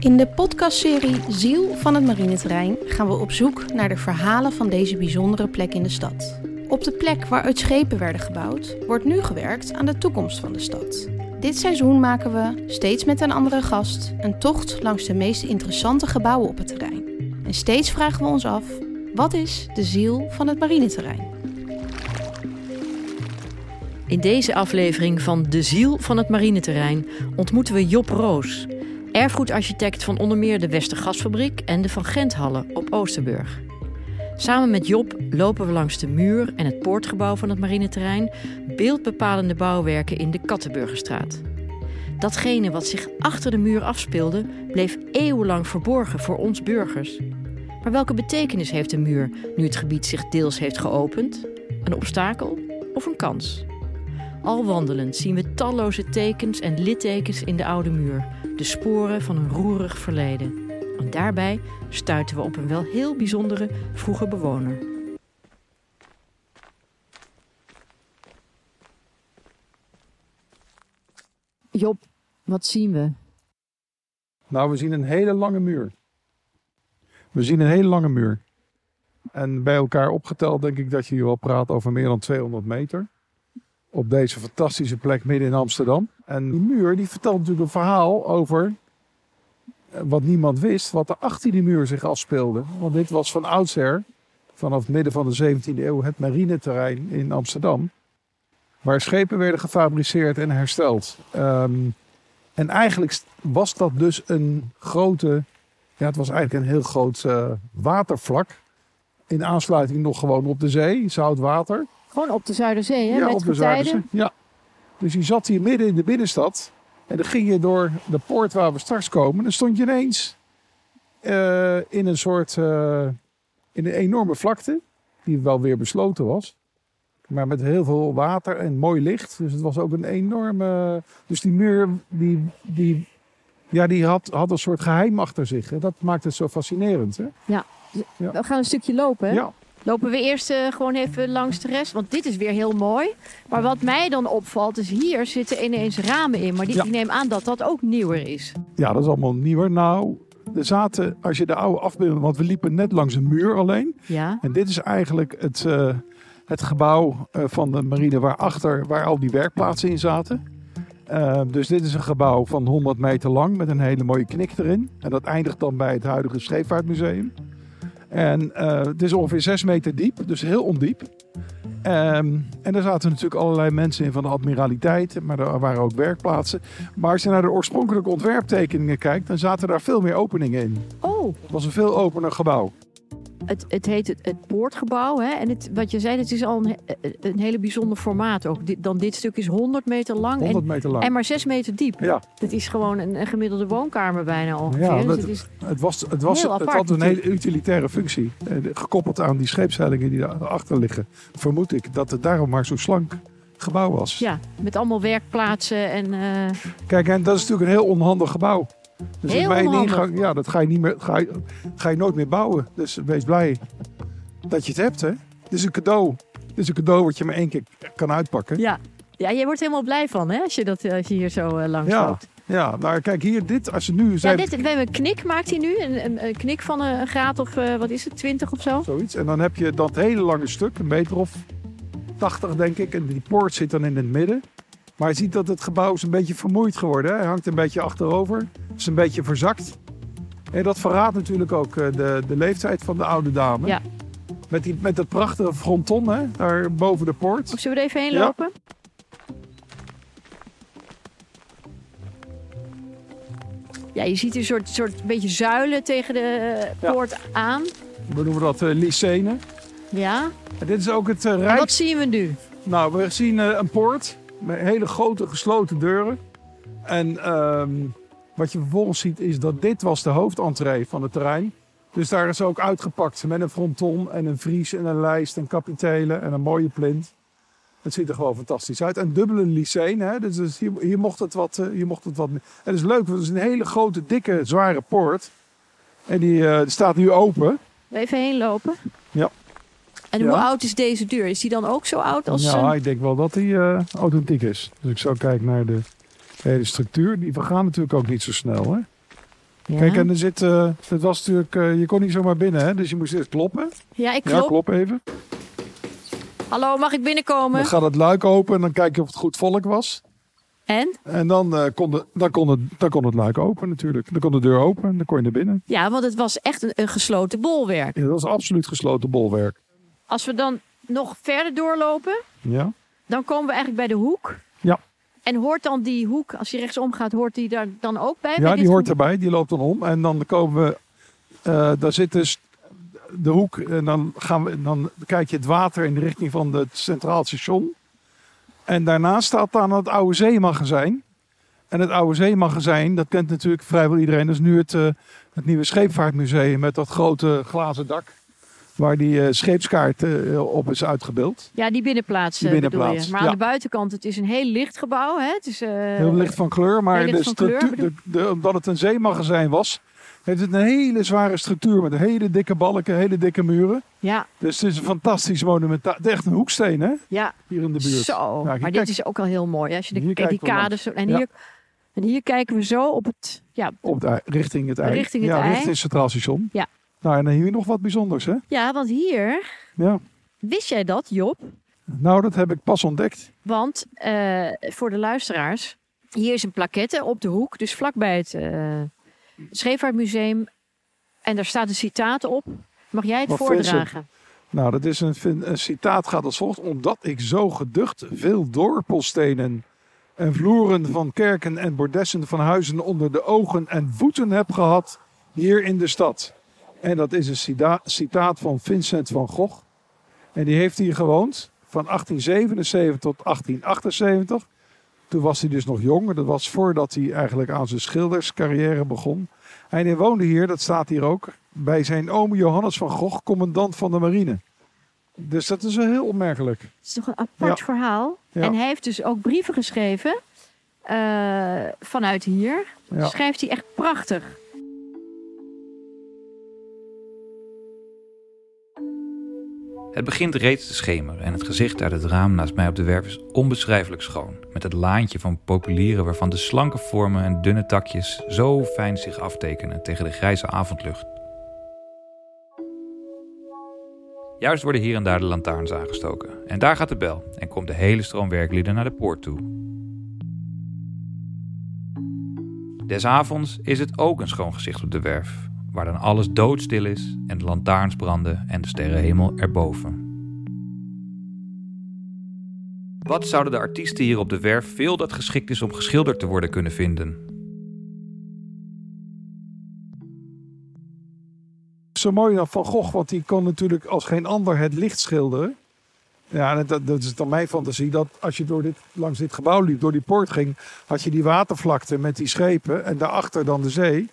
In de podcastserie Ziel van het marineterrein gaan we op zoek naar de verhalen van deze bijzondere plek in de stad. Op de plek waaruit schepen werden gebouwd, wordt nu gewerkt aan de toekomst van de stad. Dit seizoen maken we, steeds met een andere gast, een tocht langs de meest interessante gebouwen op het terrein. En steeds vragen we ons af: wat is de ziel van het marineterrein? In deze aflevering van De Ziel van het Marineterrein ontmoeten we Job Roos, erfgoedarchitect van onder meer de Westergasfabriek en de Van Genthallen op Oosterburg. Samen met Job lopen we langs de muur en het poortgebouw van het marineterrein, beeldbepalende bouwwerken in de Kattenburgerstraat. Datgene wat zich achter de muur afspeelde, bleef eeuwenlang verborgen voor ons burgers. Maar welke betekenis heeft de muur nu het gebied zich deels heeft geopend? Een obstakel of een kans? Al wandelend zien we talloze tekens en littekens in de oude muur, de sporen van een roerig verleden. En daarbij stuiten we op een wel heel bijzondere vroege bewoner. Job, wat zien we? Nou, we zien een hele lange muur. We zien een hele lange muur. En bij elkaar opgeteld denk ik dat je hier wel praat over meer dan 200 meter. Op deze fantastische plek midden in Amsterdam. En die muur die vertelt natuurlijk een verhaal over eh, wat niemand wist, wat er achter die muur zich afspeelde. Want dit was van oudsher, vanaf het midden van de 17e eeuw, het marineterrein in Amsterdam. Waar schepen werden gefabriceerd en hersteld. Ehm, en eigenlijk was dat dus een grote, ja, het was eigenlijk een heel groot uh, watervlak. In aansluiting nog gewoon op de zee, zout water. Gewoon op de Zuiderzee, hè? Ja, met op de Zuiderzee. Ja. Dus je zat hier midden in de binnenstad. En dan ging je door de poort waar we straks komen. Dan stond je ineens uh, in een soort, uh, in een enorme vlakte. Die wel weer besloten was. Maar met heel veel water en mooi licht. Dus het was ook een enorme... Dus die muur, die, die, ja, die had, had een soort geheim achter zich. Hè? Dat maakt het zo fascinerend. Hè? Ja. ja. we gaan een stukje lopen. Hè? Ja. Lopen we eerst uh, gewoon even langs de rest. Want dit is weer heel mooi. Maar wat mij dan opvalt is hier zitten ineens ramen in. Maar die, Ja. ik neem aan dat dat ook nieuwer is. Ja, dat is allemaal nieuwer. Nou, er zaten, als je de oude afbeelding... Want we liepen net langs een muur alleen. Ja. En dit is eigenlijk het, uh, het gebouw uh, van de marine waarachter, waar al die werkplaatsen in zaten. Uh, dus dit is een gebouw van 100 meter lang met een hele mooie knik erin. En dat eindigt dan bij het huidige Scheepvaartmuseum. En uh, het is ongeveer 6 meter diep, dus heel ondiep. Um, en daar zaten natuurlijk allerlei mensen in van de admiraliteit, maar er waren ook werkplaatsen. Maar als je naar de oorspronkelijke ontwerptekeningen kijkt, dan zaten daar veel meer openingen in. Oh. Het was een veel opener gebouw. Het, het heet het, het poortgebouw. Hè? En het, wat je zei, het is al een, een hele bijzonder formaat. Ook dit, dan dit stuk is 100 meter lang, 100 en, meter lang. en maar 6 meter diep. Ja. Het is gewoon een, een gemiddelde woonkamer bijna ongeveer. Ja, dus dat, het, is het, was, het, was, het apart had een hele utilitaire functie. Eh, gekoppeld aan die scheepszeilingen die daarachter liggen. Vermoed ik dat het daarom maar zo slank gebouw was. Ja, met allemaal werkplaatsen en... Uh... Kijk, en dat is natuurlijk een heel onhandig gebouw. Dus Heel mijn onhandig. ingang, ja, dat ga je, niet meer, ga, je, ga je nooit meer bouwen. Dus wees blij dat je het hebt, hè. Het is een cadeau. Het is een cadeau wat je maar één keer kan uitpakken. Ja, ja je wordt helemaal blij van, hè, als je, dat, als je hier zo uh, langs Ja, loopt. ja, nou kijk hier, dit, als je nu... Ja, dit, we hebben een knik maakt hij nu, een, een, een knik van een graad of, uh, wat is het, 20 of zo? Zoiets. En dan heb je dat hele lange stuk, een meter of 80 denk ik. En die poort zit dan in het midden. Maar je ziet dat het gebouw is een beetje vermoeid geworden. Hè? Hij hangt een beetje achterover. Het is een beetje verzakt. En dat verraadt natuurlijk ook uh, de, de leeftijd van de oude dame. Ja. Met, die, met dat prachtige fronton hè, daar boven de poort. Of zullen we er even heen Ja. lopen? Ja, je ziet een soort, soort beetje zuilen tegen de Ja. poort aan. We noemen dat uh, lycenen. Ja. En dit is ook het uh, En rijk... wat zien we nu? Nou, we zien uh, een poort met hele grote gesloten deuren. En um, wat je vervolgens ziet is dat dit was de hoofdentree van het terrein. Dus daar is ook uitgepakt met een fronton en een vries en een lijst en kapitelen en een mooie plint. Het ziet er gewoon fantastisch uit. En dubbele lyceen, hè? Dus, dus hier, hier, mocht het wat, uh, hier mocht het wat meer. En dat is leuk, want het is een hele grote, dikke, zware poort. En die, uh, die staat nu open. Even heen lopen. Ja. En hoe oud is deze deur? Is die dan ook zo oud als... Ja, een- ik denk wel dat die uh, authentiek is. Dus ik zou kijken naar de hele structuur. Die vergaan natuurlijk ook niet zo snel. Hè? Ja. Kijk, en er zit, eh, het was natuurlijk, eh, je kon niet zomaar binnen, hè? dus je moest eerst kloppen. ja, ik Ja, klop. klop even. Hallo, mag ik binnenkomen? Dan gaat het luik open en dan kijk je of het goed volk was. En? En dan, eh, kon, de, dan, kon het, dan kon het luik open natuurlijk. Dan kon de deur open en dan kon je naar binnen. Ja, want het was echt een, een gesloten bolwerk. Ja, dat was absoluut gesloten bolwerk. Als we dan nog verder doorlopen, Ja, dan komen we eigenlijk bij de hoek. Ja. En hoort dan die hoek, als je rechtsom gaat, hoort die daar dan ook bij? ja die hoort erbij, die loopt dan om. En dan komen we, eh, daar zit dus de hoek. En dan, gaan we, dan kijk je het water in de richting van het Centraal Station. En daarnaast staat dan het oude zeemagazijn. En het oude zeemagazijn, dat kent natuurlijk vrijwel iedereen. Dat is nu het, eh, het nieuwe scheepvaartmuseum met dat grote glazen dak. Waar die eh, scheepskaart eh, op is uitgebeeld. Ja, die binnenplaats, Die binnenplaats, je. Maar ja. aan de buitenkant, het is een heel licht gebouw. Hè? Het is, eh, Heel licht van kleur, maar de structuur, de, de- omdat het een zeemagazijn was, heeft het een hele zware structuur met hele dikke balken, hele dikke muren. Ja, Dus het is een fantastisch monument. Het is echt een hoeksteen, hè? ja. Hier in de buurt. Zo. Ja, maar dit kijk- is ook al heel mooi. Als je de, Hier die kaders... En, Ja. hier, en hier kijken we zo op het... Ja, Op ei- richting het ei. Richting het ja, ei. richting het Centraal Station. Ja. Nou, en dan hier nog wat bijzonders, hè? ja, want hier... Ja. Wist jij dat, Job? Nou, dat heb ik pas ontdekt. Want eh, voor de luisteraars, hier is een plaquette op de hoek, dus vlakbij het uh, Scheepvaartmuseum. En daar staat een citaat op. Mag jij het voordragen? Nou, dat is een, een citaat gaat als volgt. Omdat ik zo geducht veel dorpelstenen en vloeren van kerken en bordessen van huizen onder de ogen en voeten heb gehad hier in de stad. En dat is een cita- citaat van Vincent van Gogh. En die heeft hier gewoond van 1877 tot 1878. Toen was hij dus nog jong. Dat was voordat hij eigenlijk aan zijn schilderscarrière begon. En hij woonde hier, dat staat hier ook, bij zijn oom Johannes van Gogh, commandant van de marine. Dus dat is wel heel opmerkelijk. Het is toch een apart Ja. verhaal. Ja. En hij heeft dus ook brieven geschreven eh, vanuit hier. Ja. Schrijft hij echt prachtig. Het begint reeds te schemeren en het gezicht uit het raam naast mij op de werf is onbeschrijfelijk schoon. Met het laantje van populieren waarvan de slanke vormen en dunne takjes zo fijn zich aftekenen tegen de grijze avondlucht. Juist worden hier en daar de lantaarns aangestoken. En daar gaat de bel en komt de hele stroom werklieden naar de poort toe. Des avonds is het ook een schoon gezicht op de werf, waar dan alles doodstil is en de lantaarns branden en de sterrenhemel erboven. Wat zouden de artiesten hier op de werf veel dat geschikt is om geschilderd te worden kunnen vinden? Zo mooi dan Van Gogh, want die kon natuurlijk als geen ander het licht schilderen. Ja, dat, dat is dan mijn fantasie. Dat als je door dit, langs dit gebouw liep, door die poort ging, had je die watervlakte met die schepen en daarachter dan de zee.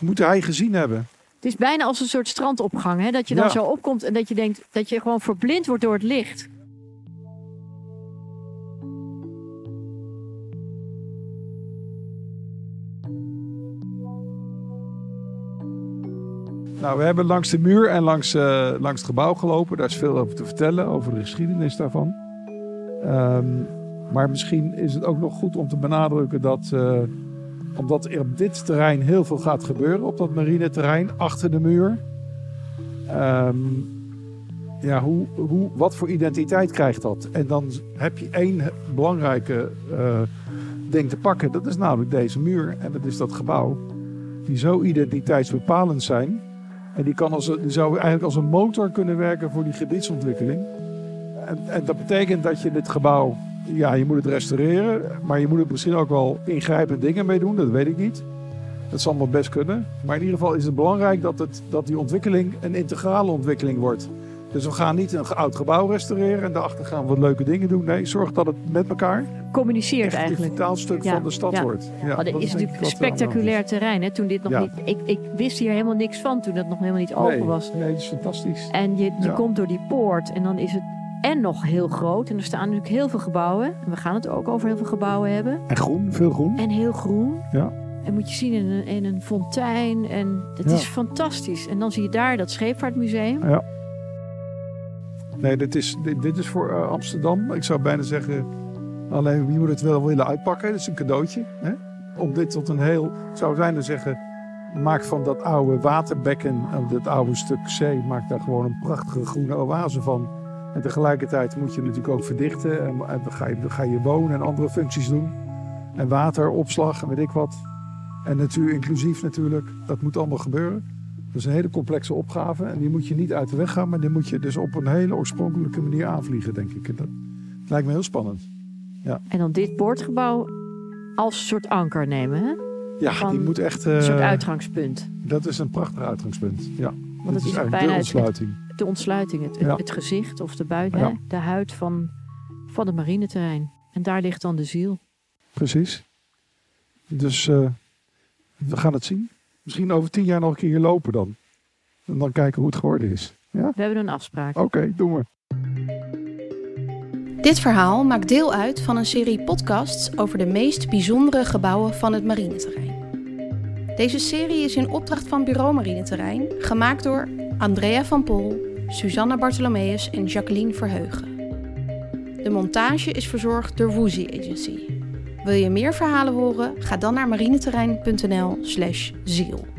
Moet hij gezien hebben. Het is bijna als een soort strandopgang. Hè? Dat je dan Ja. zo opkomt en dat je denkt dat je gewoon verblind wordt door het licht. Nou, we hebben langs de muur en langs, eh, langs het gebouw gelopen. Daar is veel over te vertellen, over de geschiedenis daarvan. Ehm, maar misschien is het ook nog goed om te benadrukken dat, eh, omdat er op dit terrein heel veel gaat gebeuren, op dat marineterrein, achter de muur. ehm, ja, hoe, hoe, wat voor identiteit krijgt dat? En dan heb je één belangrijke eh, ding te pakken. Dat is namelijk deze muur en dat is dat gebouw. Die zo identiteitsbepalend zijn. En die, kan als, die zou eigenlijk als een motor kunnen werken voor die gebiedsontwikkeling. En, en dat betekent dat je dit gebouw, ja, je moet het restaureren, maar je moet er misschien ook wel ingrijpende dingen mee doen, dat weet ik niet. Dat zal allemaal best kunnen. Maar in ieder geval is het belangrijk dat, het, dat die ontwikkeling een integrale ontwikkeling wordt. Dus we gaan niet een oud gebouw restaureren en daarachter gaan we wat leuke dingen doen. Nee, zorg dat het met elkaar Communiceert een eigenlijk. vitaal stuk Ja, van de stad ja. wordt. Ja, Maar dat is natuurlijk spectaculair terrein. Hè? Toen dit nog niet. Ik, ik wist hier helemaal niks van toen dat nog helemaal niet open Nee, was. Nee, dat is fantastisch. En je, je komt door die poort en dan is het en nog heel groot. En er staan natuurlijk heel veel gebouwen. En we gaan het ook over heel veel gebouwen hebben. En groen, veel groen. En heel groen. Ja. En moet je zien in een, in een fontein. En het Ja. is fantastisch. En dan zie je daar dat scheepvaartmuseum. Nee, dit is, dit, dit is voor eh, Amsterdam. Ik zou bijna zeggen, alleen wie moet het wel willen uitpakken. Dat is een cadeautje. Hè? Om dit tot een heel, ik zou bijna zeggen, maakt van dat oude waterbekken, en dat oude stuk zee, maakt daar gewoon een prachtige groene oase van. En tegelijkertijd moet je natuurlijk ook verdichten. En, en dan, ga je, ga je wonen en andere functies doen. En wateropslag en weet ik wat. En natuur inclusief natuurlijk. Dat moet allemaal gebeuren. Dat is een hele complexe opgave. En die moet je niet uit de weg gaan. Maar die moet je dus op een hele oorspronkelijke manier aanvliegen, denk ik. En dat lijkt me heel spannend. En dan dit poortgebouw als soort anker nemen, hè? Ja, Van die moet echt... Een soort eh, uitgangspunt. Dat is een prachtig uitgangspunt. Ja. Want het is eigenlijk bijna de ontsluiting. De ontsluiting, het, Ja. het gezicht of de buiten, Ja. hè? de huid van, van het marineterrein. En daar ligt dan de ziel. Precies. Dus eh, we gaan het zien. Misschien over tien jaar nog een keer hier lopen dan. En dan kijken hoe het geworden is. Ja? We hebben een afspraak. Oké, doen we. Dit verhaal maakt deel uit van een serie podcasts over de meest bijzondere gebouwen van het marineterrein. Deze serie is in opdracht van Bureau Marineterrein, gemaakt door Andrea van Pol, Susanna Bartholomeus en Jacqueline Verheugen. De montage is verzorgd door Woozy Agency. Wil je meer verhalen horen? Ga dan naar marineterrein.nl/ziel.